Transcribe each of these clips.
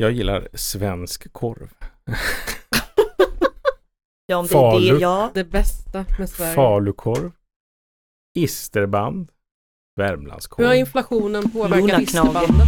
Jag gillar svensk korv. Ja, om det Falu. är det, ja. Det bästa med Sverige. Falukorv. Isterband. Hur har Värmlandskorv. inflationen påverkat isterbandet?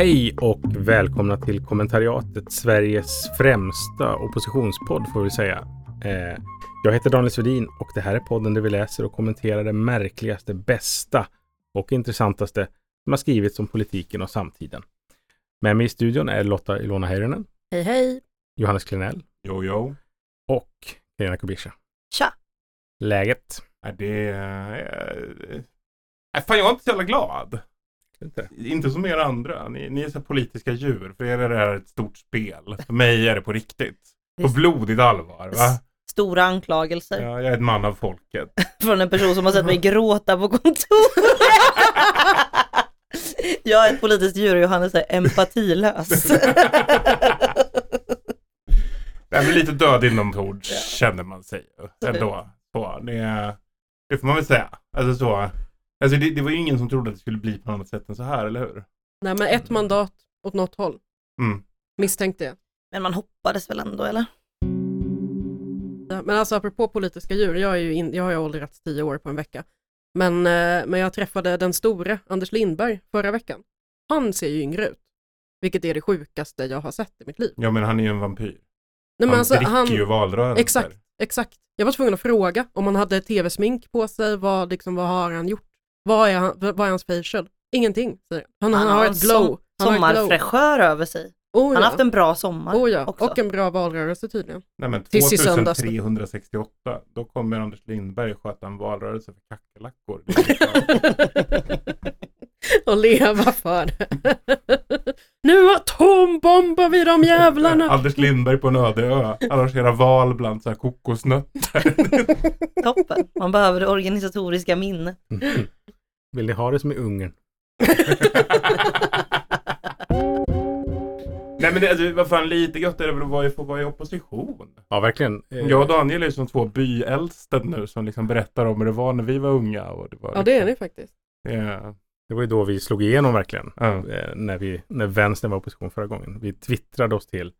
Hej och välkomna till kommentariatet, Sveriges främsta oppositionspodd får vi säga. Eh, jag heter Daniel Svedin och det här är podden där vi läser och kommenterar det märkligaste, bästa och intressantaste som har skrivits om politiken och samtiden. Med mig i studion är Lotta Ilona Heinonen, Hej hej! Johannes Klenell Jo, jo. och Carina Kubisha. Tja! Läget? Det är... Nej, fan, jag är inte så jävla glad. Inte. Inte som er andra. Ni, ni är så politiska djur. För er är det här ett stort spel. För mig är det på riktigt. På blodigt allvar. Va? Stora anklagelser Ja, jag är ett man av folket. från en person som har sett mig gråta på kontoret. Jag är ett politiskt djur och Johannes är empatilös. Nej, men lite död inombords känner man sig ju ändå. Så, det, det får man väl säga. Alltså så. Alltså det, det var ju ingen som trodde att det skulle bli på något annat sätt än så här, eller hur? Nej men ett mandat åt något håll. Mm. Misstänkte jag. Men man hoppades väl ändå eller? Ja, Men alltså apropå politiska djur, jag, är ju in, jag har ju åldrats tio år på en vecka. Men, eh, men jag träffade den store Anders Lindberg förra veckan. Han ser ju yngre ut. Vilket är det sjukaste jag har sett i mitt liv. Ja, men han är ju en vampyr. Nej, men han alltså, dricker han, ju valrörelser. Exakt, exakt. Jag var tvungen att fråga om han hade tv-smink på sig, vad, liksom, vad har han gjort? Vad är, han, vad är hans facial? Ingenting, säger han. Han, han, har ett glow. Han. Sommarfräschör över sig. Oh, Han ja. har haft en bra sommar oh, ja. också. Och en bra valrörelse tydligen. Nej men Tills i söndags. 2368, då kommer Anders Lindberg sköta en valrörelse för kackerlackor. Och leva för det. nu atombombar vi de jävlarna! Anders Lindberg på en öde ö arrangerar val bland så här kokosnötter. Toppen. Man behöver det organisatoriska minnet. Mhm. Vill ni ha det som i Ungern? Nej men det, alltså, vad fan lite gött är det väl att vara i- få vara i opposition. Ja, verkligen. Eh, Jag och Daniel är som två byäldste nu som liksom berättar om hur det var när vi var unga. Och det var Ja det är ni faktiskt. Ja. Det var ju då vi slog igenom verkligen. Eh, när, vi, när vänstern var i opposition förra gången. Vi twittrade oss till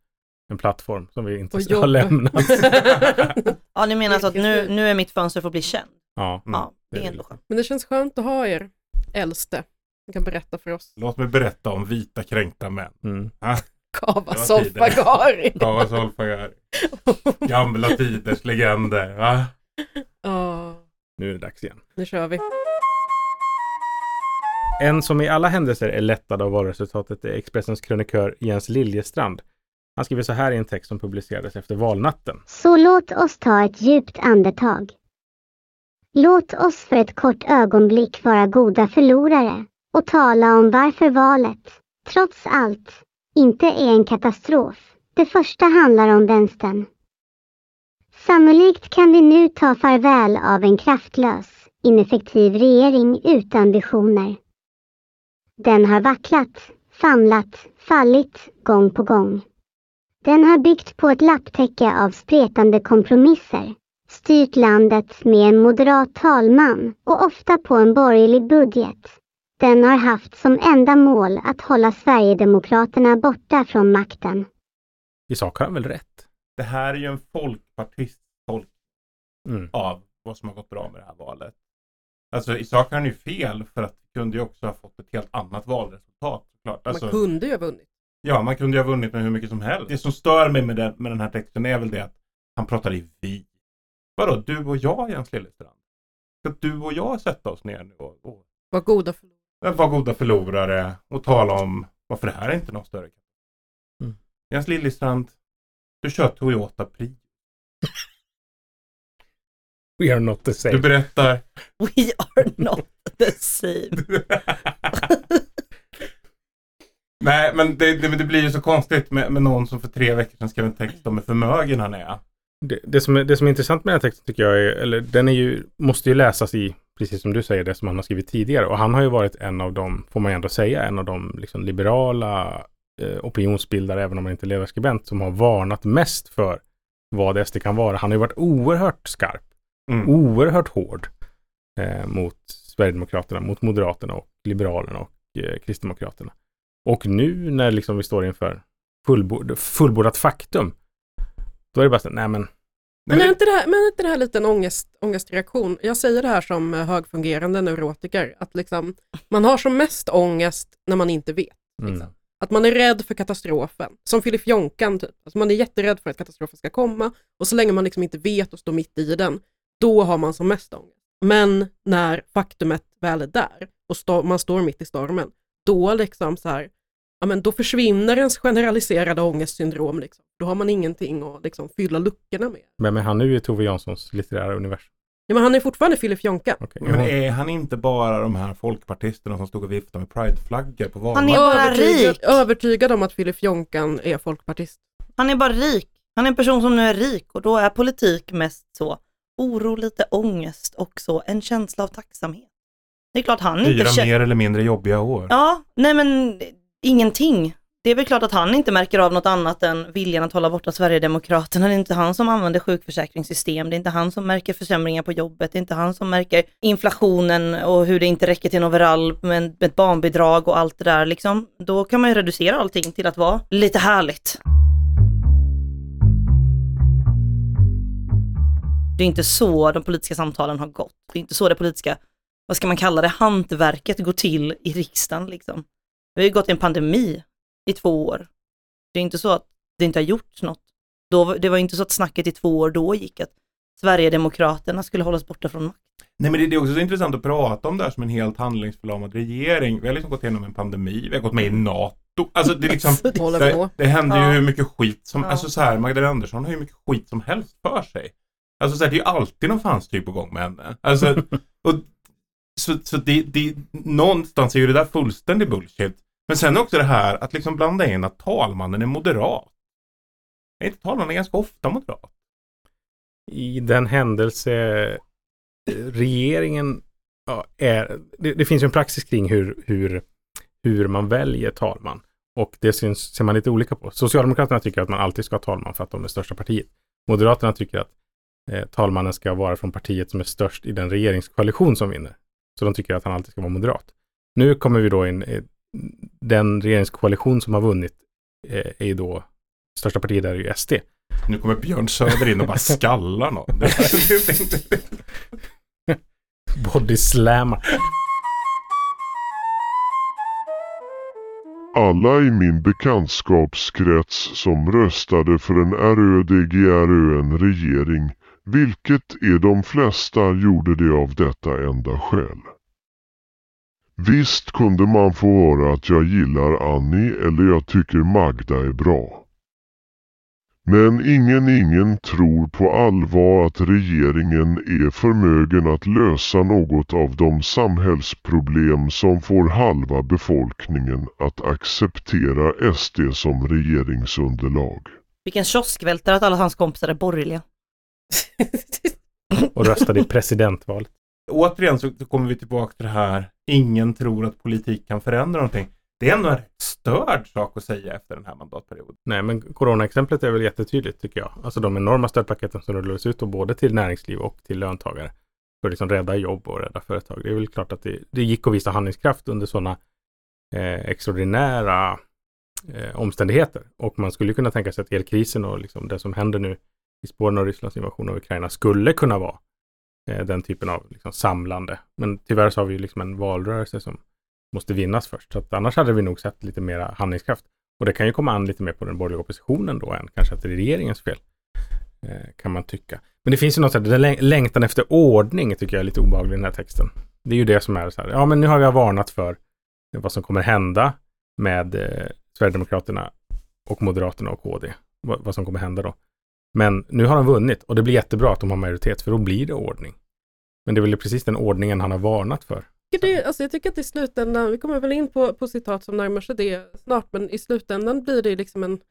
en plattform som vi inte har lämnat. Ja ni menar så att nu, nu är mitt fönster för att bli känd? Ja, Mm. Ja, det det är ändå skönt. Men det känns skönt att ha er äldste. Ni kan berätta för oss. Låt mig berätta om vita kränkta män. mm. Kava Solfagari. Kava Solfagari. Gamla tiders legender. Va? Ja, nu är det dags igen. nu kör vi. En som i alla händelser är lättad av valresultatet är Expressens krönikör Jens Liljestrand. Han skriver så här i en text som publicerades efter valnatten. Så låt oss ta ett djupt andetag. Låt oss för ett kort ögonblick vara goda förlorare och tala om varför valet, trots allt, inte är en katastrof. Det första handlar om vänstern. Sannolikt kan vi nu ta farväl av en kraftlös, ineffektiv regering utan visioner. Den har vacklat, famlat, fallit gång på gång. Den har byggt på ett lapptäcke av spretande kompromisser, styrt landet med en moderat talman och ofta på en borgerlig budget. Den har haft som enda mål att hålla Sverigedemokraterna borta från makten. I sak har han väl rätt? Det här är ju en folkpartist tolk Mm. av vad som har gått bra med det här valet. Alltså i sak har han ju fel för att vi kunde ju också ha fått ett helt annat valresultat. Såklart. Alltså, Man kunde ju ha vunnit. Ja, man kunde ju ha vunnit med hur mycket som helst. Det som stör mig med den, med den här texten är väl det att han pratar i vi. Vadå, du och jag Jens Lillestrand? Ska du och jag sätta oss ner nu och, och Var goda förlorare. vara goda förlorare och tala om varför det här är inte någon större Mm. Jens Lillestrand, du kör Toyota Prius. We are not the Du same. berättar We are not the same. Nej, men det, det, det blir ju så konstigt med, med någon som för tre veckor sedan skrev en text om hur förmögen han är. Det, det, som är, det som är intressant med den här texten tycker jag är, eller den är ju, måste ju läsas i, precis som du säger, det som han har skrivit tidigare. Och han har ju varit en av de, får man ändå säga, en av de liksom liberala eh, opinionsbildare, även om han inte är ledarskribent, som har varnat mest för vad SD kan vara. Han har ju varit oerhört skarp, Mm. oerhört hård eh, mot Sverigedemokraterna, mot Moderaterna och Liberalerna och eh, Kristdemokraterna. Och nu när liksom vi står inför fullbord, fullbordat faktum, då är det bara så nej men, Men är inte det här, men är inte det här lite en ångest, ångestreaktion? Jag säger det här som eh, högfungerande neurotiker, att liksom, man har som mest ångest när man inte vet. mm, Liksom. Att man är rädd för katastrofen, som Filip Jonkan typ. Alltså man är jätterädd för att katastrofen ska komma och så länge man liksom inte vet och står mitt i den, då har man som mest ångest. Men när faktumet väl är där och stå, man står mitt i stormen, då liksom så här, ja men då försvinner ens generaliserade ångestsyndrom. Liksom. Då har man ingenting att liksom fylla luckorna med. vem är han nu i Tove Janssons litterära universum? Ja, men han är fortfarande Filip Jonka. Okej, Men är han inte bara de här folkpartisterna som stod och viftade med prideflaggor på Han är bara övertygad, rik. övertygad om att Filip Jonkan är folkpartist. Han är bara rik. Han är en person som nu är rik och då är politik mest så oro, lite ångest och så en känsla av tacksamhet. Det är klart han inte Fyra mer eller mindre jobbiga år. Ja, nej men ingenting. Det är väl klart att han inte märker av något annat än viljan att hålla borta Sverigedemokraterna. Det är inte han som använder sjukförsäkringssystem. Det är inte han som märker försämringar på jobbet. Det är inte han som märker inflationen och hur det inte räcker till en overall med, med ett barnbidrag och allt det där. Liksom. Då kan man ju reducera allting till att vara lite härligt. Det är inte så de politiska samtalen har gått. Det är inte så det politiska, vad ska man kalla det, hantverket går till i riksdagen. Liksom. Vi har ju gått i en pandemi i två år. Det är inte så att det inte har gjorts något. Då, det var inte så att snacket i två år då gick att Sverigedemokraterna skulle hållas borta från makt. Nej men det, det är också så intressant att prata om det här som en helt handlingsförlamad regering. Vi har liksom gått igenom en pandemi, vi har gått med i NATO. Alltså det är liksom, det- det händer ju Ja. hur mycket skit som, Ja. alltså så här, Magdalena Andersson har ju mycket skit som helst för sig. Alltså så här, det är ju alltid någon fanstyr på gång med henne. Alltså, och, så så det, det, någonstans är ju det där fullständig bullshit. Men sen också det här att liksom blanda in att talmannen är moderat. Är inte talmannen ganska ofta moderat? I den händelse regeringen ja, är, det, det finns ju en praxis kring hur, hur, hur man väljer talman. Och det syns, ser man lite olika på. Socialdemokraterna tycker att man alltid ska ha talman för att de är största partiet. Moderaterna tycker att eh, talmannen ska vara från partiet som är störst i den regeringskoalition som vinner. Så de tycker att han alltid ska vara moderat. Nu kommer vi då in, eh, den regeringskoalition som har vunnit eh, är ju då, största partiet där är ju SD. Nu kommer Björn Söder in och bara skallar någon. Det- det- det- Body slammar. Alla i min bekantskapskrets som röstade för en RÖDGRÖN regering, vilket är de flesta, gjorde det av detta enda skäl. Visst kunde man få höra att jag gillar Annie eller jag tycker Magda är bra. Men ingen ingen tror på allvar att regeringen är förmögen att lösa något av de samhällsproblem som får halva befolkningen att acceptera SD som regeringsunderlag. Vilken kioskvältare att alla hans kompisar är borgerliga. och röstade i presidentvalet. Återigen så kommer vi tillbaka till det här. Ingen tror att politik kan förändra någonting. Det är ändå en störd sak att säga efter den här mandatperioden. Nej, men coronaexemplet är väl jättetydligt tycker jag. Alltså de enorma stödpaketen som rullades ut då både till näringsliv och till löntagare för att liksom rädda jobb och rädda företag. Det är väl klart att det, det gick att visa handlingskraft under sådana eh, extraordinära eh, omständigheter. Och man skulle kunna tänka sig att elkrisen och liksom det som händer nu i spåren av Rysslands invasion av Ukraina skulle kunna vara eh, den typen av liksom, samlande. Men tyvärr så har vi ju liksom en valrörelse som måste vinnas först. Så att annars hade vi nog sett lite mera handlingskraft. Och det kan ju komma an lite mer på den borgerliga oppositionen då än kanske att det är regeringens fel. Eh, kan man tycka. Men det finns ju något sätt, den läng- längtan efter ordning tycker jag är lite obehaglig i den här texten. Det är ju det som är så här, ja men nu har jag varnat för vad som kommer hända med eh, Sverigedemokraterna och Moderaterna och KD. Vad, vad som kommer hända då. Men nu har de vunnit och det blir jättebra att de har majoritet för då blir det ordning. Men det är väl precis den ordningen han har varnat för. det, alltså jag tycker att i slutändan, vi kommer väl in på, på citat som närmar sig det snart, men i slutändan blir det liksom en,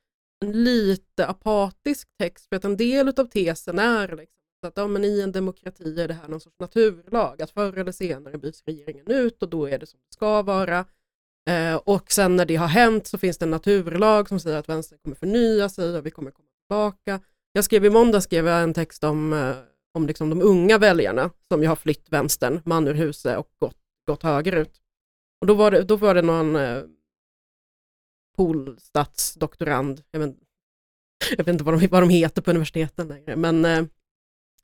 en lite apatisk text för att en del av tesen är liksom att ja, men i en demokrati är det här någon sorts naturlag, att förr eller senare byts regeringen ut och då är det som det ska vara. Eh, och sen när det har hänt så finns det en naturlag som säger att vänstern kommer förnya sig och vi kommer komma tillbaka. Jag skrev i måndag skrev jag en text om, eh, om liksom de unga väljarna som ju har flytt vänstern, man ur huset och gått, gått högerut. Och då var det, då var det någon eh, polstatsdoktorand, jag vet, jag vet inte vad de, vad de heter på universiteten längre, men eh,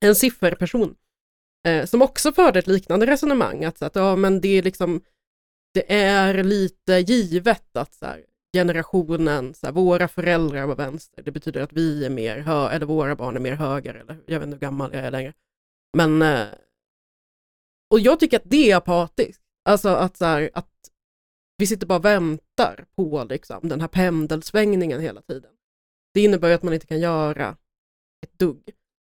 en sifferperson eh, som också förde ett liknande resonemang, att, att ja, men det är liksom det är lite givet att så här, generationen, så här, våra föräldrar var vänster, det betyder att vi är mer hö eller våra barn är mer höger, eller jag vet inte hur gammal jag är längre. Men, eh, och jag tycker att det är apatiskt, alltså att, så här, att vi sitter bara och väntar på liksom, den här pendelsvängningen hela tiden. Det innebär ju att man inte kan göra ett dugg.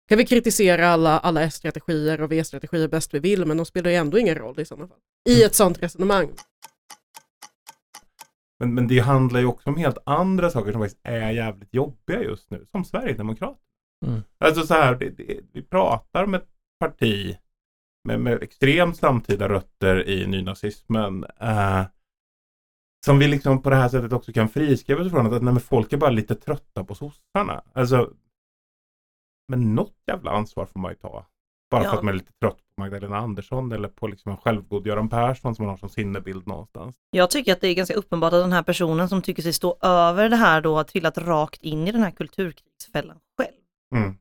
Kan vi kritisera alla, alla S-strategier och V-strategier bäst vi vill, men de spelar ju ändå ingen roll i sådana fall. I ett sådant resonemang. Men, men det handlar ju också om helt andra saker som faktiskt är jävligt jobbiga just nu, som Sverigedemokraterna. Mm. Alltså så här, det, det, vi pratar med ett parti med, med extremt samtida rötter i nynazismen. Eh, som vi liksom på det här sättet också kan friskriva oss från att nej, men folk är bara lite trötta på sossarna. Alltså, men något jävla ansvar får man ju ta. Bara Ja. för att man är lite trött på Magdalena Andersson eller på liksom en självgod Göran Persson som man har som sinnebild någonstans. Jag tycker att det är ganska uppenbart att den här personen som tycker sig stå över det här då har trillat rakt in i den här kulturkrigsfällan själv. Mm.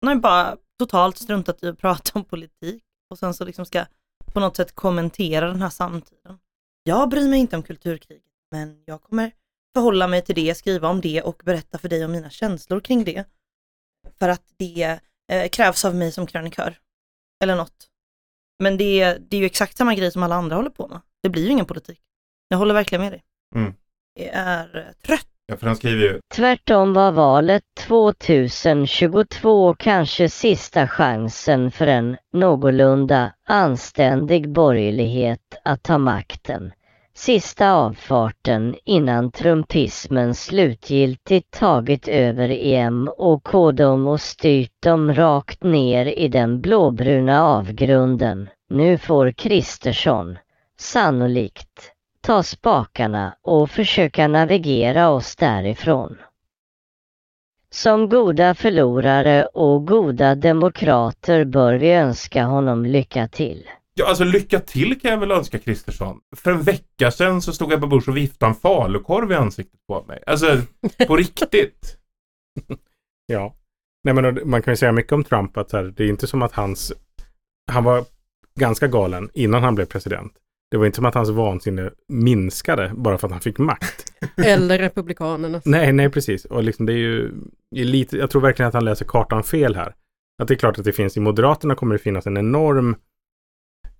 Han har ju bara totalt struntat i att prata om politik och sen så liksom ska på något sätt kommentera den här samtiden. Jag bryr mig inte om kulturkriget, men jag kommer förhålla mig till det, skriva om det och berätta för dig om mina känslor kring det. För att det eh, krävs av mig som krönikör. Eller något. Men det, är- det är ju exakt samma grej som alla andra håller på med. Det blir ju ingen politik. Jag håller verkligen med dig. Mm. Det är eh, trött. Ja, för han skriver ju Tvärtom var valet 2022 kanske sista chansen för en någorlunda anständig borgerlighet att ta makten. Sista avfarten innan trumpismen slutgiltigt tagit över EM och kodom och styrt dem rakt ner i den blåbruna avgrunden. Nu får Kristersson, sannolikt, ta spakarna och försöka navigera oss därifrån. Som goda förlorare och goda demokrater bör vi önska honom lycka till. Ja, alltså lycka till kan jag väl önska Kristersson. För en vecka sedan så stod Ebba Busch och viftade en falukorv i ansiktet på mig. Alltså, på riktigt. Ja. Nej, men man kan ju säga mycket om Trump att här, det är inte som att hans... Han var ganska galen innan han blev president. Det var inte som att hans vansinne minskade bara för att han fick makt. Eller Republikanerna. Nej, nej precis. Och liksom det är ju lite, jag tror verkligen att han läser kartan fel här. Att det är klart att det finns, i Moderaterna kommer det finnas en enorm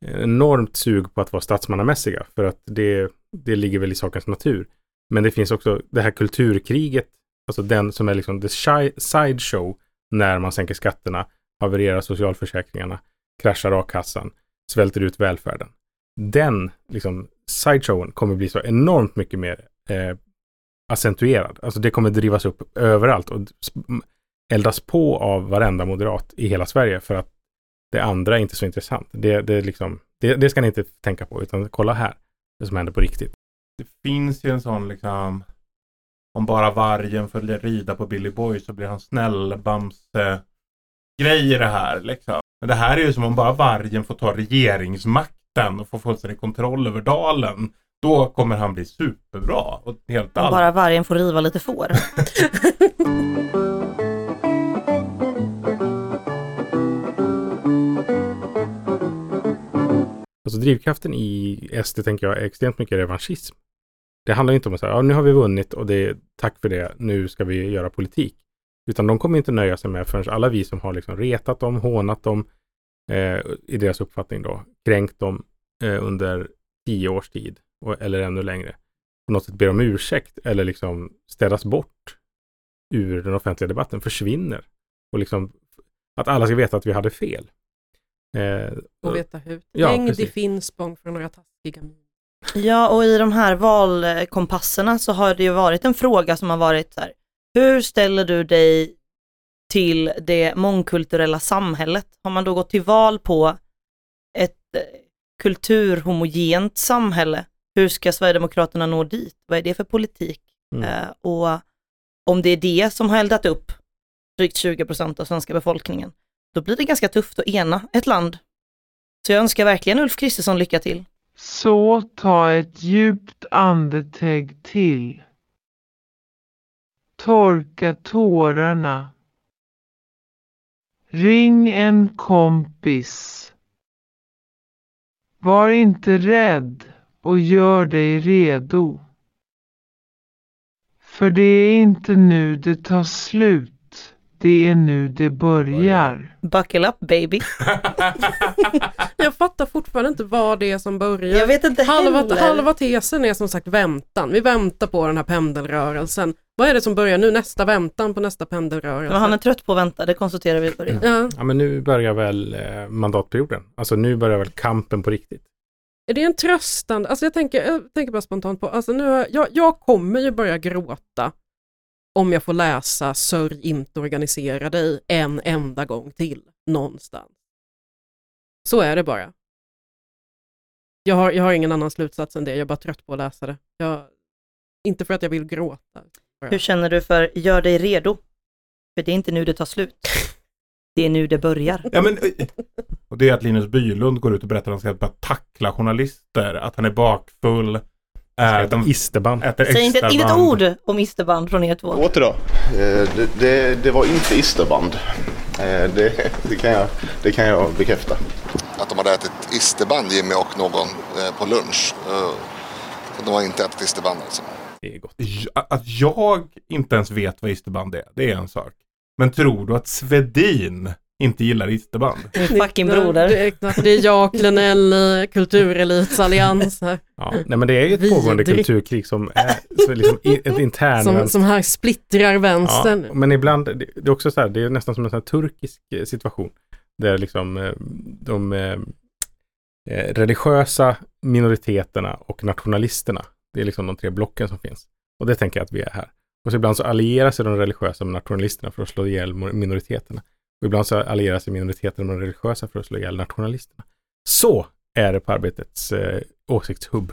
enormt sug på att vara statsmannamässiga. För att det, det ligger väl i sakens natur. Men det finns också det här kulturkriget, alltså den som är liksom the side sideshow när man sänker skatterna, havererar socialförsäkringarna, kraschar a-kassan, svälter ut välfärden. Den liksom sideshowen kommer bli så enormt mycket mer eh, accentuerad. Alltså det kommer drivas upp överallt och eldas på av varenda moderat i hela Sverige för att det andra är inte så intressant. Det, det, liksom, det, det ska ni inte tänka på, utan kolla här, det som händer på riktigt. Det finns ju en sån liksom om bara vargen får rida på Billy Boy så blir han snäll bamse grej i det här liksom. Men det här är ju som om bara vargen får ta regeringsmakten och få fullständig kontroll över dalen. Då kommer han bli superbra och helt Och allt. bara vargen får riva lite får. Alltså drivkraften i SD tänker jag är extremt mycket revanschism. Det handlar inte om att säga, ja nu har vi vunnit och det är tack för det, nu ska vi göra politik. Utan de kommer inte nöja sig med förrän alla vi som har liksom retat dem, hånat dem, eh, i deras uppfattning då, kränkt dem eh, under tio års tid, och, eller ännu längre, på något sätt ber om ursäkt eller liksom städas bort ur den offentliga debatten, försvinner. Och liksom att alla ska veta att vi hade fel. Eh, Och veta hur. Ja, Hängd i precis. Finspång för några taskiga. Ja, och i de här valkompasserna så har det ju varit en fråga som har varit så här, hur ställer du dig till det mångkulturella samhället? Har man då gått till val på ett eh, kulturhomogent samhälle? hur ska Sverigedemokraterna nå dit? Vad är det för politik? Mm. Eh, och om det är det som har eldat upp drygt 20 procent av svenska befolkningen, då blir det ganska tufft att ena ett land. Så jag önskar verkligen Ulf Kristersson lycka till. Så ta ett djupt andetag till. Torka tårarna. Ring en kompis. Var inte rädd och gör dig redo. För det är inte nu det tar slut. Det är nu det börjar. Buckle up baby. Jag fattar fortfarande inte vad det är som börjar. Jag vet inte halva, heller. halva tesen är som sagt väntan. Vi väntar på den här pendelrörelsen. Vad är det som börjar nu? Nästa väntan på nästa pendelrörelse? Men han är trött på att vänta, det konstaterar vi i början. ja. Ja, men nu börjar väl eh, mandatperioden. Alltså nu börjar väl kampen på riktigt. Är det en tröstande, alltså jag tänker, jag tänker bara spontant på, alltså nu, jag, jag kommer ju börja gråta om jag får läsa Sörj inte organisera dig en enda gång till någonstans. Så är det bara. Jag har, jag har ingen annan slutsats än det, jag är bara trött på att läsa det. Jag, inte för att jag vill gråta. Hur känner du för gör dig redo? För det är inte nu det tar slut. Det är nu det börjar. Ja, men, och det är att Linus Bylund går ut och berättar att han ska börja tackla journalister, att han är bakfull. Äh, de Isterband. äter Säg inte, inte ett ord om isterband från er två. Åter då. Eh, Det, det, det var inte isterband. Eh, Det, det, kan jag, det kan jag bekräfta. att de hade ätit isterband Jimmy och någon eh, på lunch. Eh, de har inte ätit isterband alltså. Det är gott. Att jag inte ens vet vad isterband är, det är en sak. Men tror du att Svedin inte gillar isterband? Min fucking broder. Det är, jag, Klenell, Kulturelitsallians här, Ja. Nej men det är ju ett Vidrigt. pågående kulturkrig som är så liksom ett intern som, som här splittrar Ja, vänstern. men ibland, det det är också så här, det är nästan som en sån här turkisk eh, situation. Där liksom eh, de eh, religiösa minoriteterna och nationalisterna, det är liksom de tre blocken som finns. Och det tänker jag att vi är här. Och så ibland så allierar sig de religiösa med nationalisterna för att slå ihjäl minoriteterna. Och ibland så allierar sig minoriteterna med de religiösa för att slå ihjäl nationalisterna. Så är det på arbetets eh, åsiktshubb.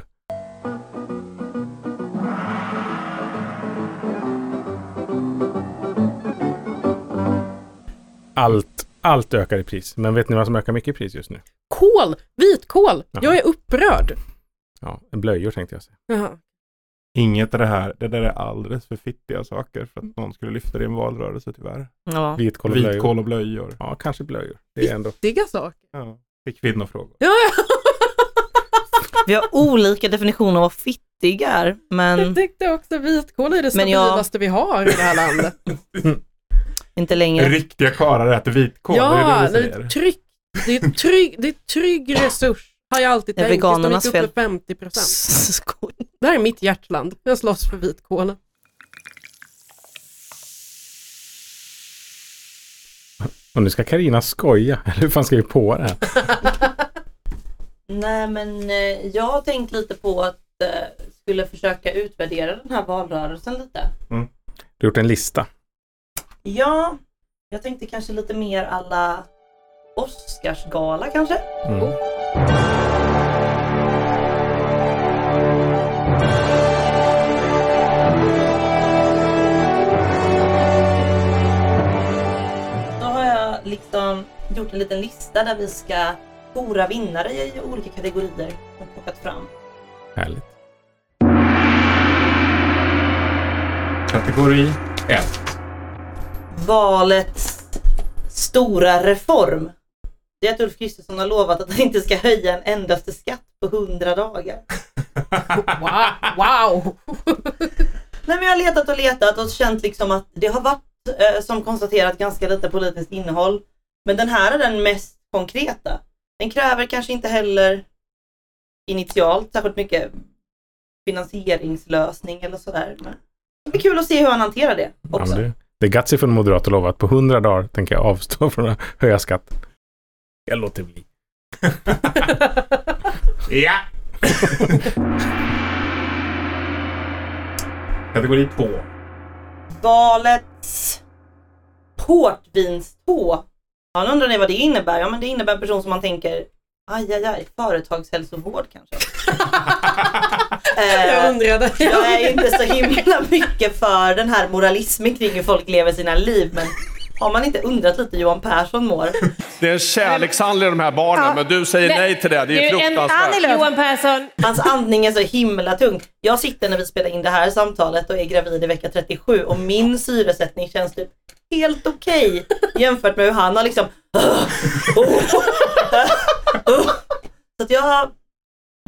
Allt, allt ökar i pris. Men vet ni vad som ökar mycket i pris just nu? Kål! Vitkål! Jaha. Jag är upprörd. Ja, blöjor tänkte jag säga. Jaha. Inget av det här, det där är alldeles för fittiga saker för att någon skulle lyfta det i en valrörelse tyvärr. Ja. Vitkål och blöjor. Vitkål och blöjor. Ja, kanske blöjor. Det är ändå... Viktiga saker. Ja. Fick kvinnofrågor. Ja, ja. Vi har olika definitioner av vad fittig är, Jag men tyckte också vitkål är det Men jag- stabilaste vi har i det här landet. inte längre. Riktiga karlar äter vitkål, ja, det är det är, säger. trygg, det, är trygg, det är trygg resurs. Har jag alltid tänkt. de veganernas gick fel. upp för 50 procent. Det här är mitt hjärtland. Jag slåss för vitkålen. Och nu ska Karina skoja. Eller hur fan ska vi på det här? Nej men eh, jag har tänkt lite på att eh, skulle försöka utvärdera den här valrörelsen lite. Du har gjort en lista. Ja, jag tänkte kanske lite mer alla Oscarsgala kanske. Mm. Liksom gjort en liten lista där vi ska kora vinnare i olika kategorier och plockat fram. Härligt. Kategori 1. Valets stora reform. Det är att Ulf Kristersson har lovat att han inte ska höja en endaste skatt på 100 dagar. Wow! wow. Nej men jag har letat och letat och känt liksom att det har varit som konstaterat ganska lite politiskt innehåll. Men den här är den mest konkreta. Den kräver kanske inte heller initialt särskilt mycket finansieringslösning eller sådär. Men det blir kul att se hur han hanterar det Ja, också. men det, det är gutsy från moderat att lova att på 100 dagar tänker jag avstå från att höja skatten. Jag låter bli. Ja! Kategori 2. Valets portvinstå. Ja, nu undrar ni vad det innebär? Ja, men det innebär en person som man tänker, aj, aj, aj, företagshälsovård kanske. Eh, Jag undrade. jag är inte så himla mycket för den här moralismen kring hur folk lever sina liv men har man inte undrat lite hur Johan Persson mår? Det är en kärlekshandling de här barnen, Ja. men du säger Nej. nej till det. Det är fruktansvärt. Johan Persson, Hans andning är så himla tung. Jag sitter när vi spelar in det här samtalet och är gravid i vecka 37 och min syresättning känns typ helt okej jämfört med hur han har liksom Så att jag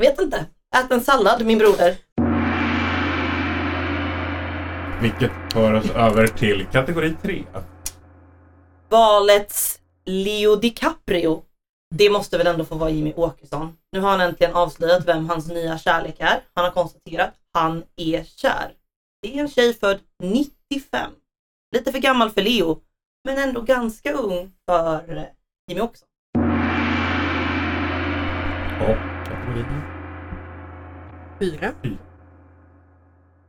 vet inte. Ät en sallad min broder. Vilket tar oss över till kategori 3. Valets Leo DiCaprio. Det måste väl ändå få vara Jimmy Åkesson. Nu har han äntligen avslöjat vem hans nya kärlek är. Han har konstaterat han är kär. Det är en tjej född 95. Lite för gammal för Leo, men ändå ganska ung för Jimmy Åkesson. Och kategori Fyra.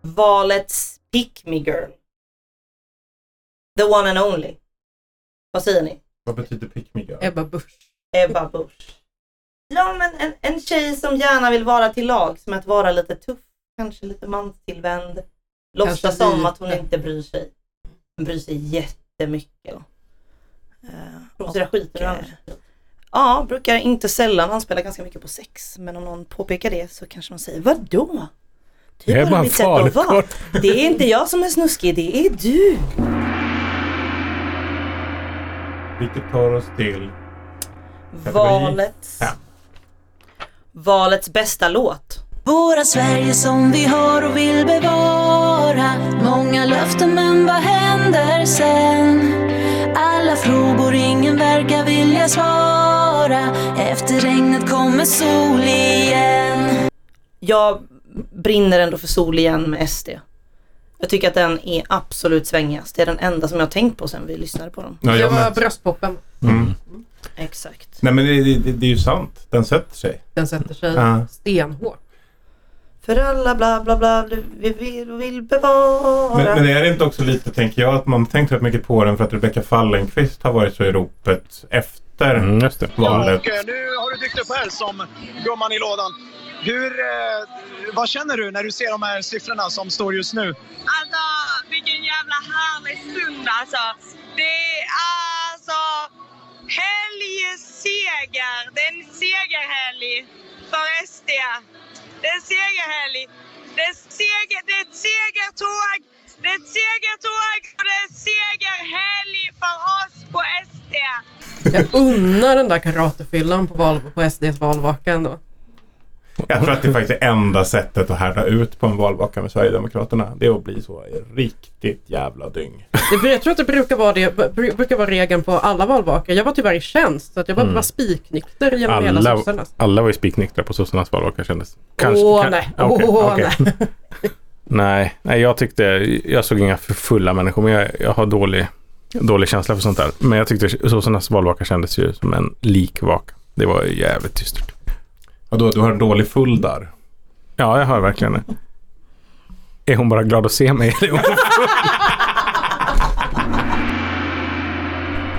Valets Pick Me Girl. The one and only. Vad säger ni? Vad betyder pick me girl? Ebba Busch. Ebba Busch. Ja men en, en tjej som gärna vill vara till lag, som att vara lite tuff, kanske lite manstillvänd. Låtsas som att hon inte bryr sig. Hon bryr sig jättemycket. Uh, Producerar skiten ur andra. Ja, brukar inte sällan anspela ganska mycket på sex. Men om någon påpekar det så kanske man säger Vadå? Det Jag är bara en mitt sätt att vara. Det är inte jag som är snuskig, det är du. Vilket tar oss till Valets, valets bästa låt. Våra Sverige som vi har och vill bevara Många löften men vad händer sen? Alla frågor ingen verkar vilja svara Efter regnet kommer sol igen Jag brinner ändå för sol igen med SD. Jag tycker att den är absolut svängigast. Det är den enda som jag har tänkt på sen vi lyssnade på dem. Ja, Det jag var med. bröstpoppen. Mm. Exakt. Nej men det, det, det är ju sant. Den sätter sig. Den sätter sig Ja. stenhårt. För alla bla bla bla du- vi vill, vill bevara. Men, men är det inte också lite, tänker jag, att man tänkt rätt mycket på den för att Rebecca Fallenkvist har varit så i ropet efter Mm, det. valet. Och eh, nu har du dykt upp här som gumman i lådan. Hur, eh, vad känner du när du ser de här siffrorna som står just nu? Alltså vilken jävla härlig stund alltså. Det är alltså helgseger. Det är en segerhelg för SD. Det är en segerhelg. Det är, seger, det är ett segertåg. Det är ett segertåg och det är segerhelg för oss på SD. Jag unnar den där karatefyllan på, val, på SDs valvaka ändå. Jag tror att det faktiskt är enda sättet att härda ut på en valvaka med Sverigedemokraterna. Det är att bli så riktigt jävla dyng. Det, jag tror att det brukar vara, det, br- brukar vara regeln på alla valvakor. Jag var tyvärr i tjänst så att jag var, Mm. var spiknykter genom hela Alla, sossarnas. alla var ju spiknyktra på sossarnas valvaka kändes. Åh kan- nej, okej, åh okej. nej. Nej, nej, jag tyckte, jag såg inga fulla människor, men jag, jag har dålig, dålig känsla för sånt där. Men jag tyckte sossarnas valvaka kändes ju som en likvaka. Det var jävligt dystert. Och då, du har en dålig full där. Ja, jag har verkligen det. Är hon bara glad att se mig? eller är hon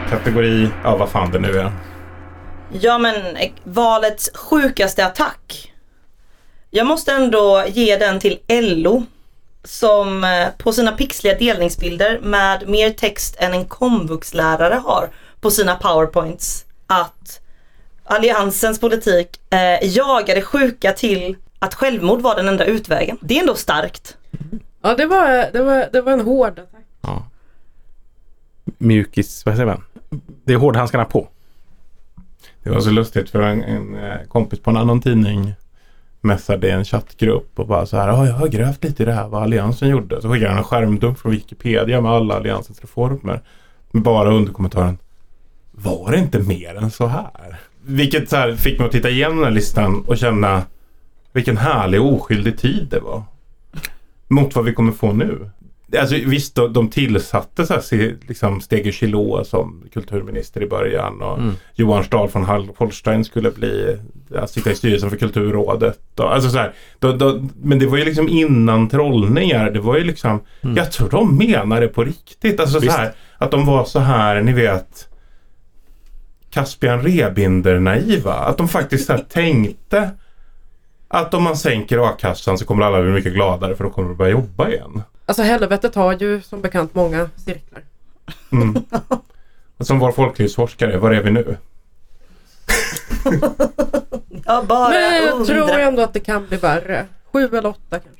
Kategori, ja vad fan det nu är. Ja men eh, valets sjukaste attack. Jag måste ändå ge den till LO som eh, på sina pixliga delningsbilder med mer text än en komvuxlärare har på sina powerpoints att alliansens politik eh, jagade sjuka till att självmord var den enda utvägen. Det är ändå starkt. Ja, det var, det var, det var en hård attack. mjukis, vad säger man? Det är hårdhandskarna på. Det var så lustigt för en, en eh, kompis på en annan tidning messade i en chattgrupp och bara så här, ja jag har grävt lite i det här vad Alliansen gjorde. Så skickade han en skärmdump från Wikipedia med alla Alliansens reformer. Med bara underkommentaren, var det inte mer än så här? Vilket så här, fick mig att titta igenom den här listan och känna vilken härlig oskyldig tid det var. Mot vad vi kommer få nu. Alltså visst, de, de tillsatte så här, liksom Stege Chilot som kulturminister i början och Mm. Johan Stahl Hall- Holstein skulle bli, ja, sitta i styrelsen för Kulturrådet. Och, alltså så här, då, då, men det var ju liksom innan trollningar. Det var ju liksom, jag tror de menar det på riktigt. Alltså så här, att de var så här, ni vet, Caspian Rebinder naiva. Att de faktiskt här tänkte att om man sänker a-kassan så kommer alla bli mycket gladare för då kommer de börja jobba igen. Alltså helvetet har ju som bekant många cirklar. Mm. Och som vår folklivsforskare, var är vi nu? Ja, bara Men jag tror ändå att det kan bli värre. Sju eller åtta kanske.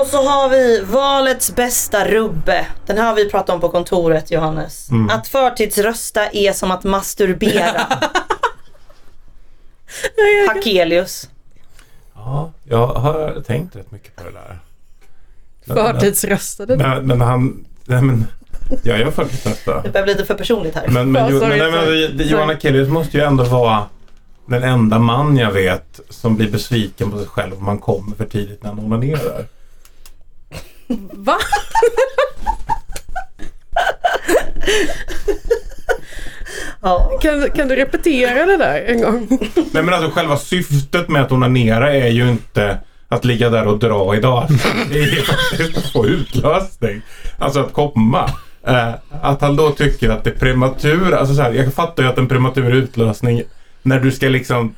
Och så har vi valets bästa rubbe. Den här har vi pratat om på kontoret Johannes. Mm. Att förtidsrösta är som att masturbera. Hakelius. Ja, jag har tänkt rätt mycket på det där. Förtidsröstade. Men, men han... Nej, men, ja, jag förtidsröstar. Det börjar bli lite för personligt här. Men, men, Ja, Jo- sorry, men, nej, men, Johan Akelius måste ju ändå vara den enda man jag vet som blir besviken på sig själv om man kommer för tidigt när han onanerar. Va? Ja. Kan, kan du repetera det där en gång? Nej men alltså själva syftet med att onanera är ju inte att ligga där och dra idag. Det är faktiskt att få utlösning. Alltså att komma. Eh, att han då tycker att det är prematur. Alltså så här, jag fattar ju att en prematur utlösning när du ska liksom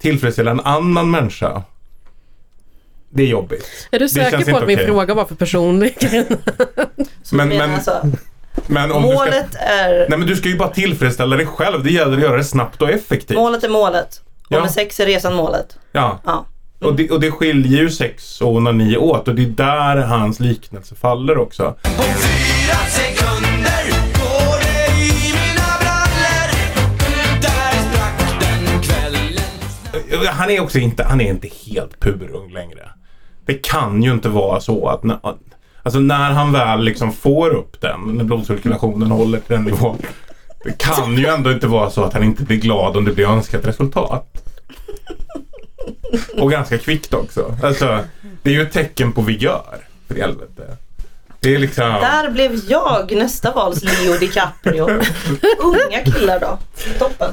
tillfredsställa en annan människa. Det är jobbigt. Är du säker på att min okej. fråga var för personlig? Men, Men, men, alltså, men om du ska... målet är... Nej men du ska ju bara tillfredsställa dig själv. Det gäller att göra det snabbt och effektivt. Målet är målet. Och Ja. med sex är resan målet. Ja. Ja. Och, det, och det skiljer ju sex och onani åt och det är där hans liknelse faller också. Han är också inte, han är inte helt purung längre. Det kan ju inte vara så att när, alltså när han väl liksom får upp den, när blodcirkulationen håller till den nivån. Det kan ju ändå inte vara så att han inte blir glad om det blir önskat resultat. Och ganska kvickt också. Alltså, det är ju ett tecken på vigör. För helvete. Det är liksom... Där blev jag nästa vals Leo DiCaprio. Unga killar då. Toppen.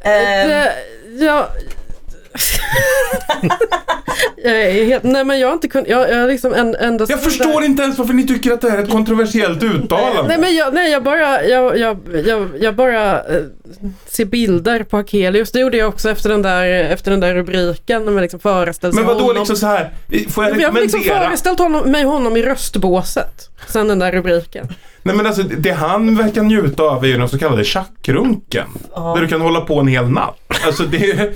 Eh, Det, jag... helt, nej men jag har inte kunnat, jag, jag liksom en, enda Jag förstår inte ens varför ni tycker att det här är ett kontroversiellt uttalande. Nej men jag, nej, jag bara, jag, jag, jag, jag bara eh, ser bilder på Akelius. Det gjorde jag också efter den där, efter den där rubriken. Man liksom föreställde sig Men vadå honom. liksom så här? Får jag jag har liksom rekommendera? föreställt honom, mig honom i röstbåset. Sen den där rubriken. Nej men alltså det han verkar njuta av är ju den så kallade tjackrunken. Ja. Där du kan hålla på en hel natt. Alltså det är...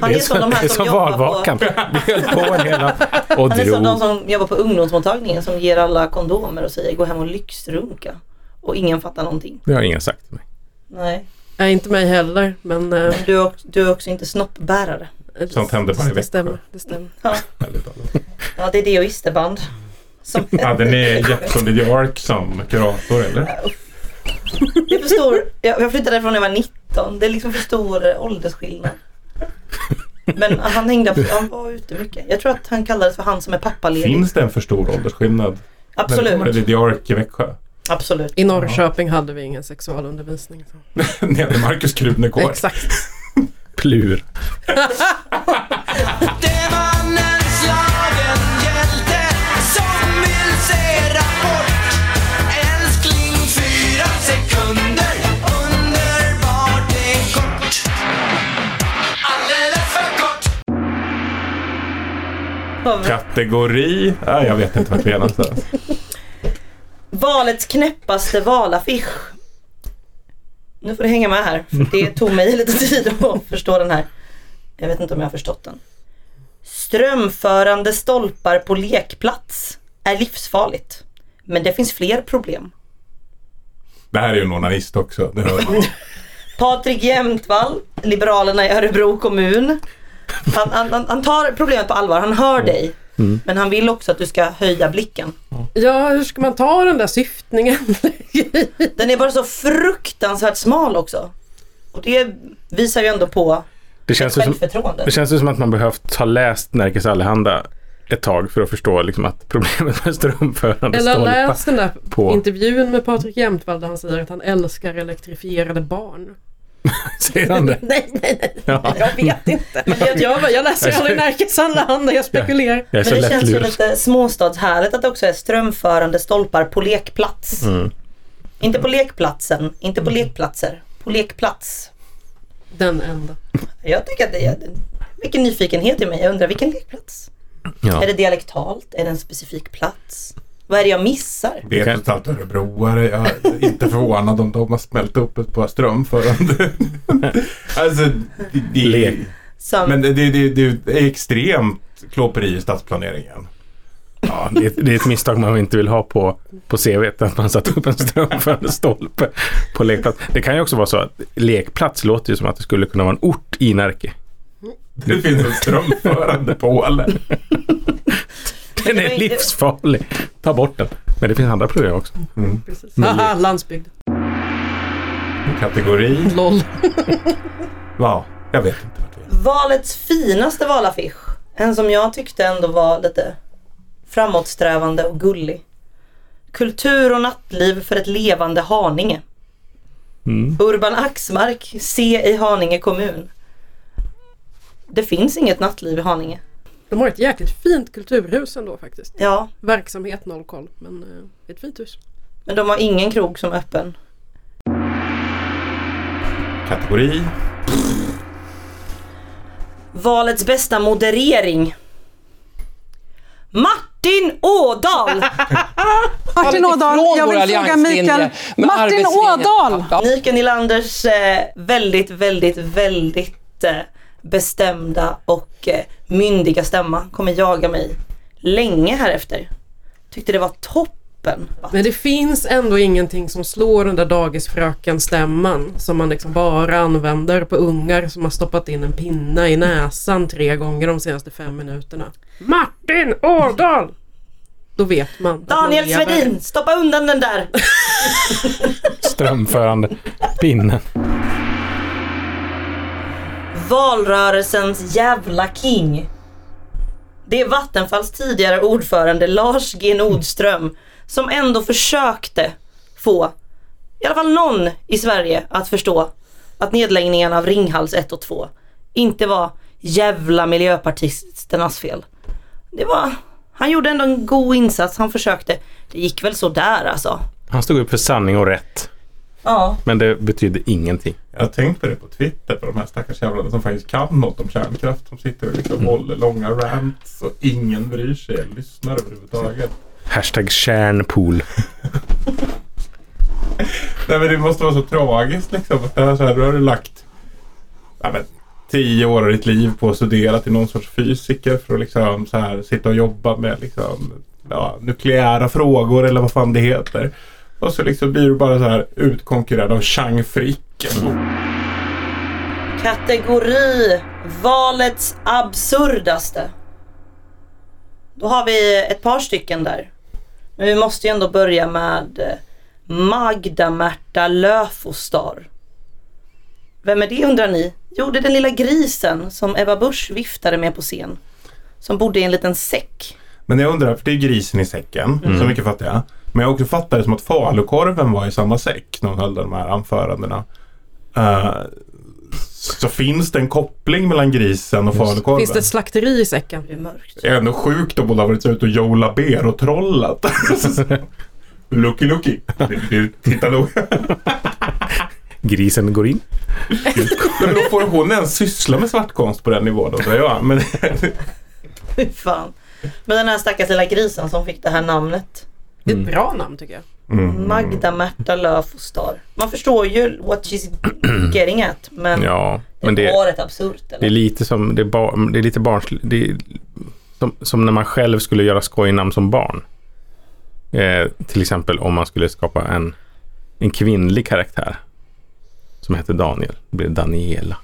Han är som de här det är som som jobbar på- valvakan. Vi höll på en hel natt och Han är som de som jobbar på ungdomsmottagningen som ger alla kondomer och säger gå hem och lyxrunka. Och ingen fattar någonting. Det har ingen sagt till mig. Nej. Nej, inte mig heller. Men eh, Du är, också, du är också inte snoppbärare. Sånt händer varje det vecka. stämmer. Det stämmer. Ja, ja det är det och isterband. Som Hade ni Jeppson Lydia Ark som kurator eller? Det är för stor. Jag, jag flyttade därifrån när jag var 19. Det är liksom för stor eh, åldersskillnad. Men han hängde, han var ute mycket. Jag tror att han kallades för han som är pappaledig. Finns det en för stor åldersskillnad? Absolut. När det Ark i Växjö? Absolut. I Norrköping hade vi ingen sexualundervisning. Så. Nere i Markus Krunegård. Exakt. Plur. Kategori? Nej, jag vet inte vart vi är någonstans. Valets knäppaste valaffisch. Nu får du hänga med här. För det tog mig lite tid att förstå den här. Jag vet inte om jag har förstått den. Strömförande stolpar på lekplats är livsfarligt. Men det finns fler problem. Det här är ju en onanist också. Det hör man. Patrik Jämtvall, Liberalerna i Örebro kommun. Han, han, han- tar problemet på allvar, han hör dig. Men han vill också att du ska höja blicken. Ja, hur ska man ta den där syftningen? Den är bara så fruktansvärt smal också. Och det visar ju ändå på Det känns, ju som, självförtroende. det känns ju som att man behövt ha läst Nerikes Allehanda ett tag för att förstå liksom att problemet med strömförande Eller stolpar läs den där på... intervjun med Patrik Jämtvall där han säger att han älskar elektrifierade barn. Säger han det? nej, nej, nej. Ja. Jag vet inte. Jag, jag, jag läser ju aldrig Närkes Allehanda, jag spekulerar. Jag så Men det känns ju lättlurig. lite småstadshärligt att det också är strömförande stolpar på lekplats. Mm. Inte på lekplatsen, inte på lekplatser. På lekplats. Den enda. Jag tycker att det är vilken nyfikenhet i mig. Jag undrar vilken lekplats? Ja. Är det dialektalt? Är det en specifik plats? Vad är det jag missar? Vet inte allt örebroare. Jag är inte förvånad om de har smält upp ett par strömförande. alltså, det. Som, Men det, det, det, det är extremt klåperi i stadsplaneringen. Ja, det, är, det är ett misstag man inte vill ha på, på CVt, att man satt upp en strömförande stolpe på lekplats. Det kan ju också vara så att lekplats låter ju som att det skulle kunna vara en ort i Närke. Det finns en strömförande påle. Den är livsfarlig. Ta bort den. Men det finns andra problem också. Precis. Men- Haha, landsbygd. Kategori. LOL. Ja, jag vet inte. valets finaste valaffisch. En som jag tyckte ändå var lite framåtsträvande och gullig. Kultur och nattliv för ett levande Haninge. Mm. Urban Axmark, se i Haninge kommun. Det finns inget nattliv i Haninge. De har ett jäkligt fint kulturhus ändå faktiskt. Ja, Verksamhet noll koll, men eh, det är ett fint hus. men de har ingen krog som är öppen. Kategori. Valets bästa moderering. Martin Ådahl! Martin Ådahl, jag vill fråga Mikael. Martin Ådahl! Mikael Nylanders eh, väldigt, väldigt, väldigt eh, bestämda och myndiga stämma kommer jaga mig länge här efter. Tyckte det var toppen. Men det finns ändå ingenting som slår den där dagisfröken-stämman som man liksom bara använder på ungar som har stoppat in en pinna i näsan tre gånger de senaste fem minuterna. Martin Ådahl! Då vet man. Daniel. Svedin, stoppa undan den där! Strömförande pinnen. Valrörelsens jävla king. Det är Vattenfalls tidigare ordförande Lars G Nordström som ändå försökte få i alla fall någon i Sverige att förstå att nedläggningen av Ringhals 1 och 2 inte var jävla miljöpartisternas fel. Det var, han gjorde ändå en god insats, han försökte. Det gick väl sådär alltså. Han stod upp för sanning och rätt. Ja. Men det betydde ingenting. Jag har tänkt på det på Twitter på de här stackars jävlarna som faktiskt kan något om kärnkraft. Som sitter och liksom håller långa rants och ingen bryr sig eller lyssnar överhuvudtaget. Hashtag kärnpool. Nej men det måste vara så tragiskt liksom. Att det här, så här, du har du lagt ja, men, tio år av ditt liv på att studera till någon sorts fysiker för att liksom så här sitta och jobba med liksom ja, nukleära frågor eller vad fan det heter. Och så liksom blir du bara så här utkonkurrerad av Chang Frick. Kategori Valets absurdaste. Då har vi ett par stycken där. Men vi måste ju ändå börja med eh, Magda-Märta Löfostar. Vem är det undrar ni? Jo, det är den lilla grisen som Ebba Busch viftade med på scen. Som bodde i en liten säck. Men jag undrar, för det är grisen i säcken. Mm. Så mycket fattar jag. Men jag också fattar det som att falukorven var i samma säck när hon höll de här anförandena. Eh, så finns det en koppling mellan grisen och falukorven? Finns det ett slakteri i säcken? Det är mörkt. Det är ändå sjukt om hon har varit ute och Joe ber och trollat. Lucky Lucky. Titta nog. Grisen går in. Men då får hon ens syssla med svartkonst på den nivån då, säger jag. Men Fy fan. Men den här stackars lilla grisen som fick det här namnet. Det är ett bra namn tycker jag. Mm. Magda-Märta Löfostar. Man förstår ju what she's getting at. Men Ja, det men det, var rätt absurt. Eller? det är lite som, det är, bar, det är lite barnsligt. Det är som, som när man själv skulle göra skojnamn som barn. Eh, till exempel om man skulle skapa en, en kvinnlig karaktär. Som heter Daniel. Det blir Daniela.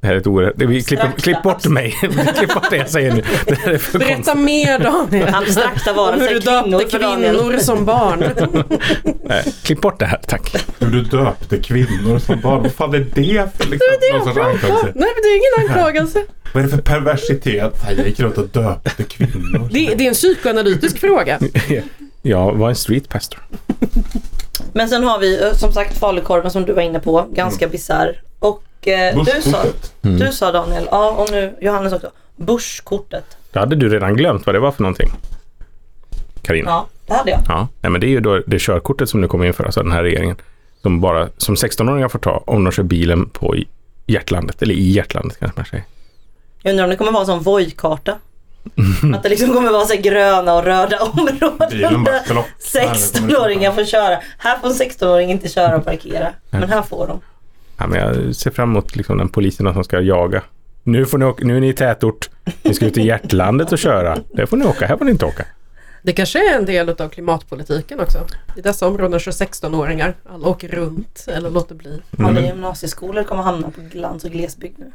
Det här är ett oerhört... det- Vi klipper, klipp bort mig. klipp bort det jag säger nu. Det här är för Berätta konstigt. mer Daniel. Abstrakta varelser, hur du kvinnor döpte för Daniel. kvinnor som barn. Nej, klipp bort det här, tack. hur du döpte kvinnor som barn. Vad fan är det för liksom, någon sorts anklagelse? Nej men det är ingen anklagelse. Vad är det för perversitet? Nej, Jag gick runt och döpte kvinnor. Det, det är en psykoanalytisk fråga. Jag var en street pastor. Men sen har vi eh, som sagt falukorven som du var inne på. Ganska Mm. bisarr. Och du, sa, du sa Daniel, ja och nu Johannes också. Bushkortet. Det hade du redan glömt vad det var för någonting. Carina. Ja, det hade jag. Ja, nej, men det är ju då det körkortet som nu kommer införas av den här regeringen. Som bara som 16-åringar får ta om de kör bilen på hjärtlandet, eller i hjärtlandet kanske man säger. Jag undrar om det kommer vara en sån Voi-karta. Att det liksom kommer vara så gröna och röda områden där skloppar. 16-åringar får köra. Här får en 16-åring inte köra och parkera. Men här får de. Ja, men jag ser fram emot liksom den poliserna som ska jaga. Nu, får ni åka, nu är ni i tätort. Ni ska ut i hjärtlandet och köra. Där får ni åka, här får ni inte åka. Det kanske är en del av klimatpolitiken också. I dessa områden kör 16-åringar. Alla åker runt eller låter bli. Alla gymnasieskolor kommer hamna på lands och glesbygd nu.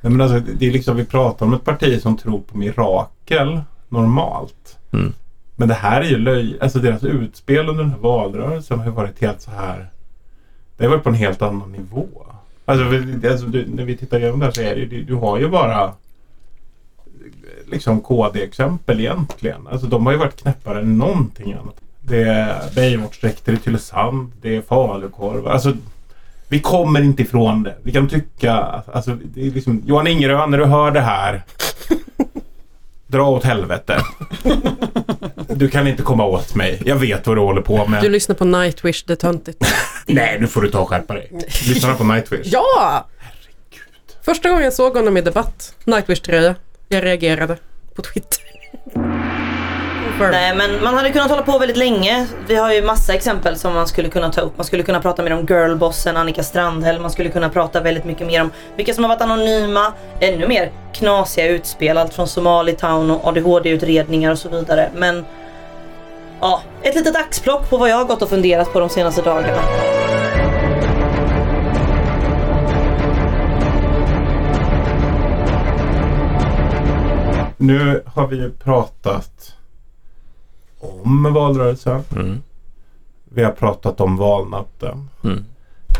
Nej, men alltså, det är liksom, vi pratar om ett parti som tror på mirakel normalt. Mm. Men det här är ju löj... Alltså deras utspel under den här valrörelsen har ju varit helt så här... Det har varit på en helt annan nivå. Alltså, alltså du, när vi tittar igenom det här så är det. Du, du har ju bara liksom KD-exempel egentligen. Alltså de har ju varit knäppare än någonting annat. Det är Beijerträkter i Tylösand. Det är falukorvar. Alltså vi kommer inte ifrån det. Vi kan tycka... Alltså, det är liksom, Johan Ingerö, när du hör det här. Dra åt helvete. Du kan inte komma åt mig. Jag vet vad du håller på med. Du lyssnar på Nightwish, det är töntigt. Nej, nu får du ta och skärpa dig. Lyssna på Nightwish. Ja! Första gången jag såg honom i debatt, Nightwish-tröja, jag reagerade på Twitter. Nej men man hade kunnat hålla på väldigt länge. Vi har ju massa exempel som man skulle kunna ta upp. Man skulle kunna prata mer om girlbossen Annika Strandhäll. Man skulle kunna prata väldigt mycket mer om vilka som har varit anonyma. Ännu mer knasiga utspel. Allt från Somalitown och ADHD-utredningar och så vidare. Men ja, ett litet axplock på vad jag har gått och funderat på de senaste dagarna. Nu har vi ju pratat om valrörelsen. Mm. Vi har pratat om valnatten. Mm.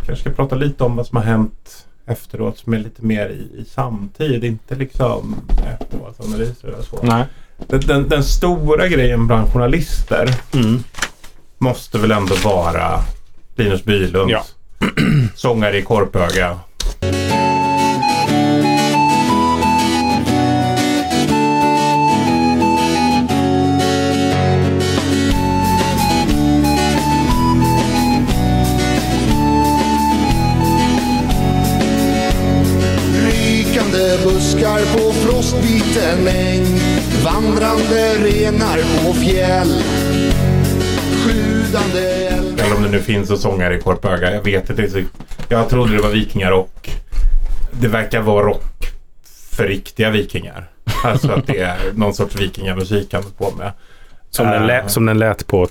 kanske ska prata lite om vad som har hänt efteråt som är lite mer i, i samtid. Inte liksom eftervalsanalyser och så. Nej. Den, den, den stora grejen bland journalister Mm. måste väl ändå vara Linus Bylund. Ja. Sångare i Korpöga. På frostbiten äng Vandrande renar på fjäll Sjudande eld Eller om det nu finns en sångare i Korpöga. Jag vet inte. Jag trodde det var vikingarock. Det verkar vara rock för riktiga vikingar. Alltså att det är någon sorts vikingamusik han på med. Som, den Eh, lät, som den lät på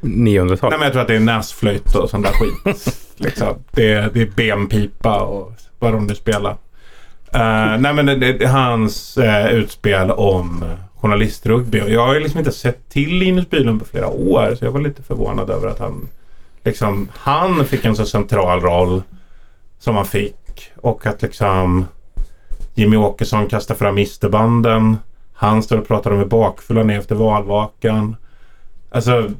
900-talet. Nej men jag tror att det är näsflöjt och sån där skit. liksom. det, är, det är benpipa och vad de nu spelar. Uh, nej men det, det, hans uh, utspel om journalistrugby. Jag har ju liksom inte sett till Linus Bylund på flera år. Så jag var lite förvånad över att han liksom han fick en så central roll som han fick. Och att liksom Jimmy Åkesson kastar fram isterbanden. Han står och pratar om hur bakfulla är efter valvakan. Alltså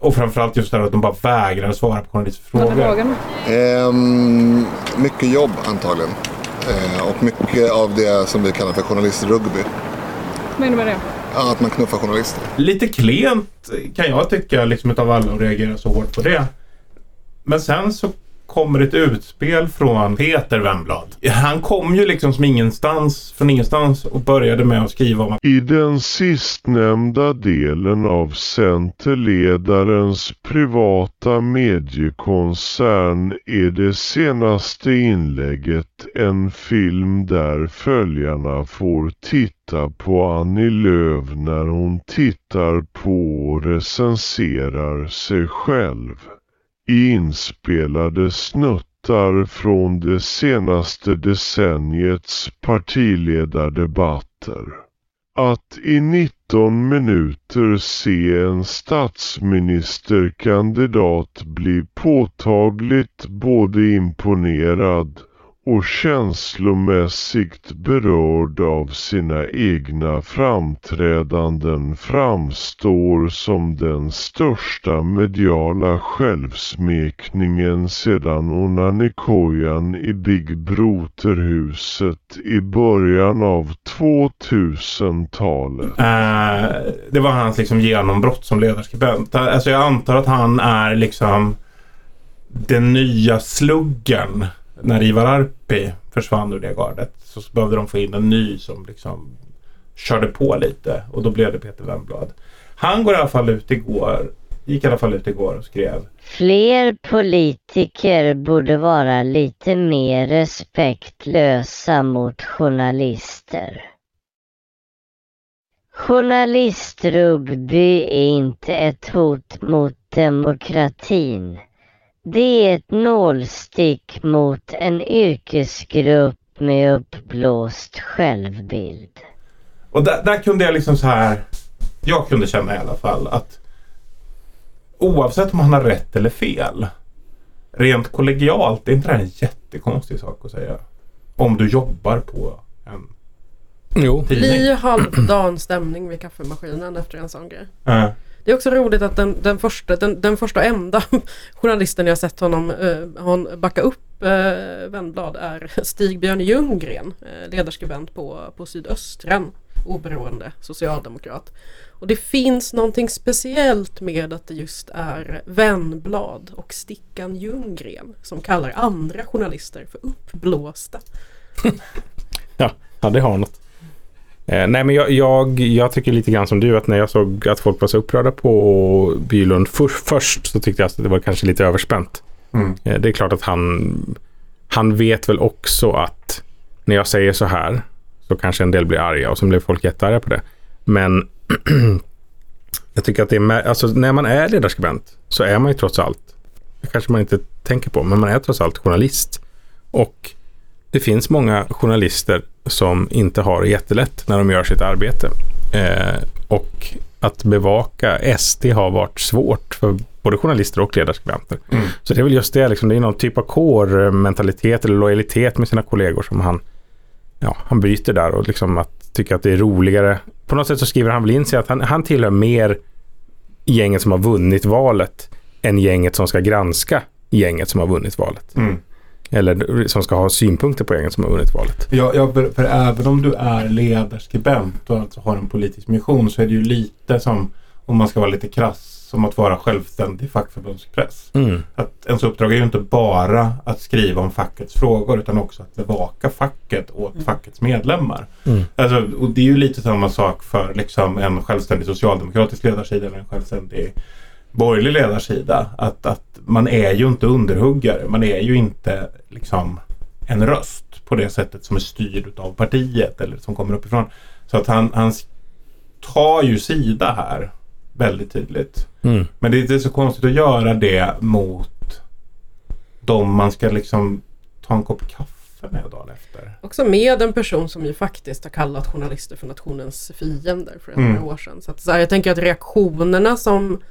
och framförallt just det här att de bara vägrar svara på journalisters frågor. Ehm, mycket jobb antagligen. Eh, och mycket av det som vi kallar för journalistrugby. Vad med det? Ja, att man knuffar journalister. Lite klent kan jag tycka liksom utav alla att reagera så hårt på det. Men sen så kommer ett utspel från Peter Wemblad. Han kom ju liksom som ingenstans, från ingenstans och började med att skriva om att I den sistnämnda delen av Centerledarens privata mediekoncern är det senaste inlägget en film där följarna får titta på Annie Lööf när hon tittar på och recenserar sig själv. Inspelade snuttar från det senaste decenniets partiledardebatter. Att i 19 minuter se en statsministerkandidat bli påtagligt både imponerad och känslomässigt berörd av sina egna framträdanden framstår som den största mediala självsmekningen sedan onanikojan i Big Broterhuset i början av 2000-talet. Uh, eh, det var hans liksom genombrott som ledarskribent. Alltså jag antar att han är liksom den nya sluggen när Ivar Arpi försvann ur det gardet så behövde de få in en ny som liksom körde på lite och då blev det Peter Wemblad. Han går i alla fall ut igår, gick i alla fall ut igår och skrev Fler politiker borde vara lite mer respektlösa mot journalister. Journalistrugby är inte ett hot mot demokratin. Det är ett nålstick mot en yrkesgrupp med uppblåst självbild. Och där, där kunde jag liksom så här, jag kunde känna i alla fall att oavsett om han har rätt eller fel, rent kollegialt, är inte det här en jättekonstig sak att säga? Om du jobbar på en Jo. tidning. blir halvdan stämning vid kaffemaskinen efter en sån grej. Ja. Det är också roligt att den, den, första, den, den första och enda journalisten jag sett honom eh, hon backa upp eh, Wennblad är Stig-Björn Ljunggren, eh, ledarskribent på, på Sydöstran, oberoende socialdemokrat. Och det finns någonting speciellt med att det just är Wennblad och Stickan Ljunggren som kallar andra journalister för uppblåsta. Ja, ja det har något. Eh, nej men jag, jag, jag tycker lite grann som du att när jag såg att folk var så upprörda på Bylund för, först så tyckte jag att det var kanske lite överspänt. Mm. Eh, det är klart att han, han vet väl också att när jag säger så här så kanske en del blir arga och så blev folk jättearga på det. Men jag tycker att det är, alltså när man är ledarskribent så är man ju trots allt, det kanske man inte tänker på, men man är trots allt journalist. Och det finns många journalister som inte har det jättelätt när de gör sitt arbete. Eh, och att bevaka SD har varit svårt för både journalister och ledarskribenter. Mm. Så det är väl just det, liksom, det är någon typ av core-mentalitet eller lojalitet med sina kollegor som han, ja, han byter där och liksom att tycka att det är roligare. På något sätt så skriver han väl in sig att han, han tillhör mer gänget som har vunnit än gänget som ska granska gänget som har vunnit valet. Mm. Eller som ska ha synpunkter på gänget som har vunnit valet. Ja, ja för, för även om du är ledarskribent och alltså har en politisk mission så är det ju lite som, om man ska vara lite krass, som att vara självständig fackförbundspress. Mm. Att ens uppdrag är ju inte bara att skriva om fackets frågor utan också att bevaka facket åt fackets medlemmar. Mm. Alltså, och det är ju lite samma sak för liksom, en självständig socialdemokratisk ledarsida eller en självständig borgerlig ledarsida. Att, att man är ju inte underhuggare. Man är ju inte liksom en röst på det sättet som är styrd av partiet eller som kommer uppifrån. Så att han, han tar ju sida här väldigt tydligt. Mm. Men det är inte så konstigt att göra det mot de man ska liksom ta en kopp kaffe med dagen efter. Också med en person som ju faktiskt har kallat journalister för nationens fiender för ett Mm. år sedan. Så, att, så här, jag tänker att reaktionerna som,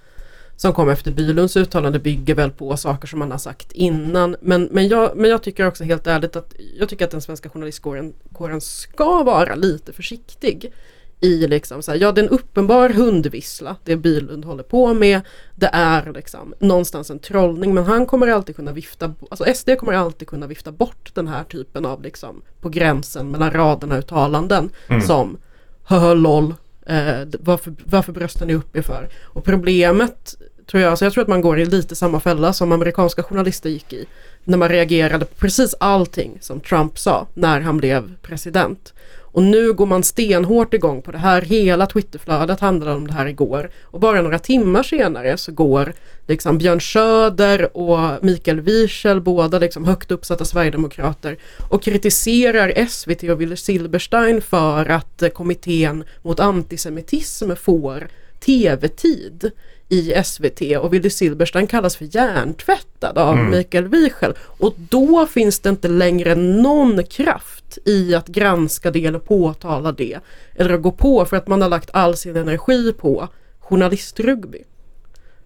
som kom efter Bylunds uttalande bygger väl på saker som man har sagt innan. Men, men, jag, men jag tycker också helt ärligt att jag tycker att den svenska journalistkåren kåren ska vara lite försiktig i liksom så här, ja det är en uppenbar hundvissla det Bylund håller på med. Det är liksom någonstans en trollning men han kommer alltid kunna vifta, alltså SD kommer alltid kunna vifta bort den här typen av liksom på gränsen mellan raderna uttalanden Mm. som höhö lol, eh, d- varför, varför bröstar ni upp er för? Och problemet tror jag, Så jag tror att man går i lite samma fälla som amerikanska journalister gick i när man reagerade på precis allting som Trump sa när han blev president. Och nu går man stenhårt igång på det här. Hela Twitterflödet handlade om det här igår. Och bara några timmar senare så går liksom Björn Söder och Mikael Wiechel, båda liksom högt uppsatta sverigedemokrater, och kritiserar SVT och Wille Silberstein för att eh, kommittén mot antisemitism får tv-tid i SVT och Wille Silberstein kallas för hjärntvättad av Mm. Mikael Wiechel. Och då finns det inte längre någon kraft i att granska det eller påtala det. Eller att gå på för att man har lagt all sin energi på journalistrugby.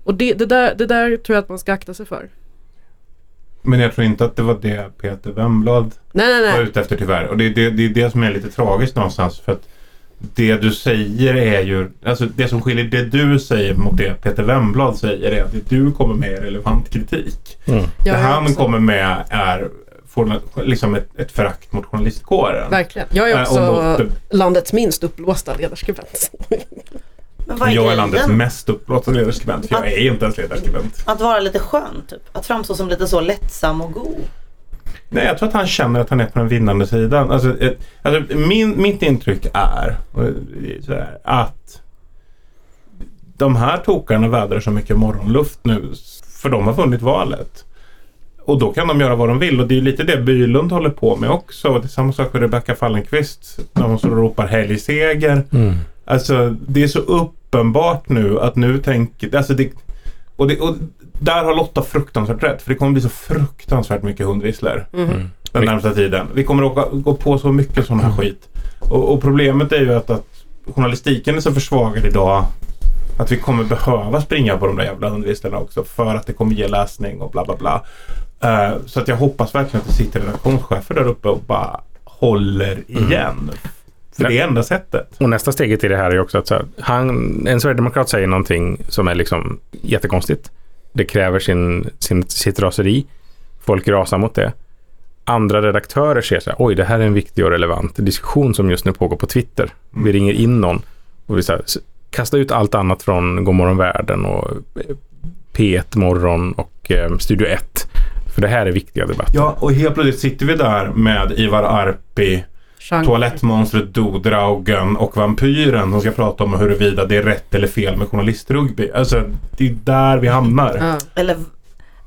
Och det, det, där, det där tror jag att man ska akta sig för. Men jag tror inte att det var det Peter Wemblad Nej, nej, var nej. ute efter tyvärr. Och det, det, det är det som är lite tragiskt någonstans. För att det du säger är ju, alltså det som skiljer det du säger mot det Peter Wemblad säger är att det du kommer med är relevant kritik. Mm. Det han också- kommer med är får, liksom ett, ett förakt mot journalistkåren. Verkligen. Jag är Eh, också mot, landets minst uppblåsta ledarskribent. Men vad är jag är landets mest uppblåsta ledarskribent. För jag är inte ens ledarskribent. Att vara lite skön typ. Att framstå som lite så lättsam och god. Nej, jag tror att han känner att han är på den vinnande sidan. Alltså, alltså, min, mitt intryck är så här, att de här tokarna vädrar så mycket morgonluft nu för de har vunnit valet. Och då kan de göra vad de vill och det är lite det Bylund håller på med också. Och det är samma sak med Rebecca Fallenkvist när hon så ropar helgseger. Mm. Alltså det är så uppenbart nu att nu tänker... Alltså det, och, det, och där har Lotta fruktansvärt rätt för det kommer bli så fruktansvärt mycket hundvisslor Mhm. den närmsta tiden. Vi kommer åka, gå på så mycket sån här skit. Och, och problemet är ju att, att journalistiken är så försvagad idag att vi kommer behöva springa på de där jävla hundvisslorna också för att det kommer ge läsning och bla bla bla. Eh, så att jag hoppas verkligen att det sitter redaktionschefer där uppe och bara håller igen. För det är enda sättet. Och nästa steget i det här är också att så här, han, en sverigedemokrat säger någonting som är liksom jättekonstigt. Det kräver sin, sin, sitt raseri. Folk rasar mot det. Andra redaktörer ser så här, oj det här är en viktig och relevant diskussion som just nu pågår på Twitter. Vi ringer in någon och vi så här, kasta ut allt annat från Godmorgon Världen och eh, P1 Morgon och eh, Studio 1. För det här är viktiga debatter. Ja, och helt plötsligt sitter vi där med Ivar Arpi, Chang. toalettmonstret Dodraugen och vampyren som ska prata om huruvida det är rätt eller fel med journalistrugby. Alltså, det är där vi hamnar. Eller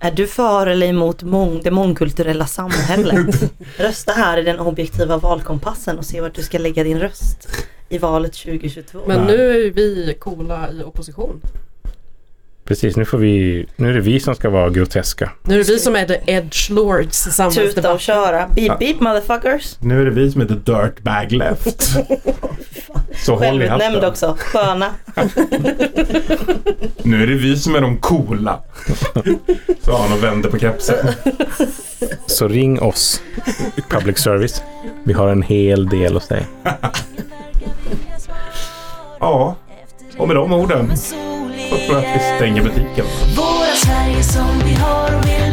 är du för eller emot mång, det mångkulturella samhället? Rösta här i den objektiva valkompassen och se vart du ska lägga din röst i valet 2022. Men nu är vi coola i opposition. Precis, nu, får vi, nu är det vi som ska vara groteska. Nu är det vi som är the edge lords i Tuta och köra. Beep beep motherfuckers. Nu är det vi som är the dirt bag left. Så håll i hatten. också. Sköna. Nu är det vi som är de coola. Så han och vänder på kepsen. Så ring oss, public service. Vi har en hel del att säga. Ja, och med de orden För att vi stänger butiken. Våra Sverige som vi har och vill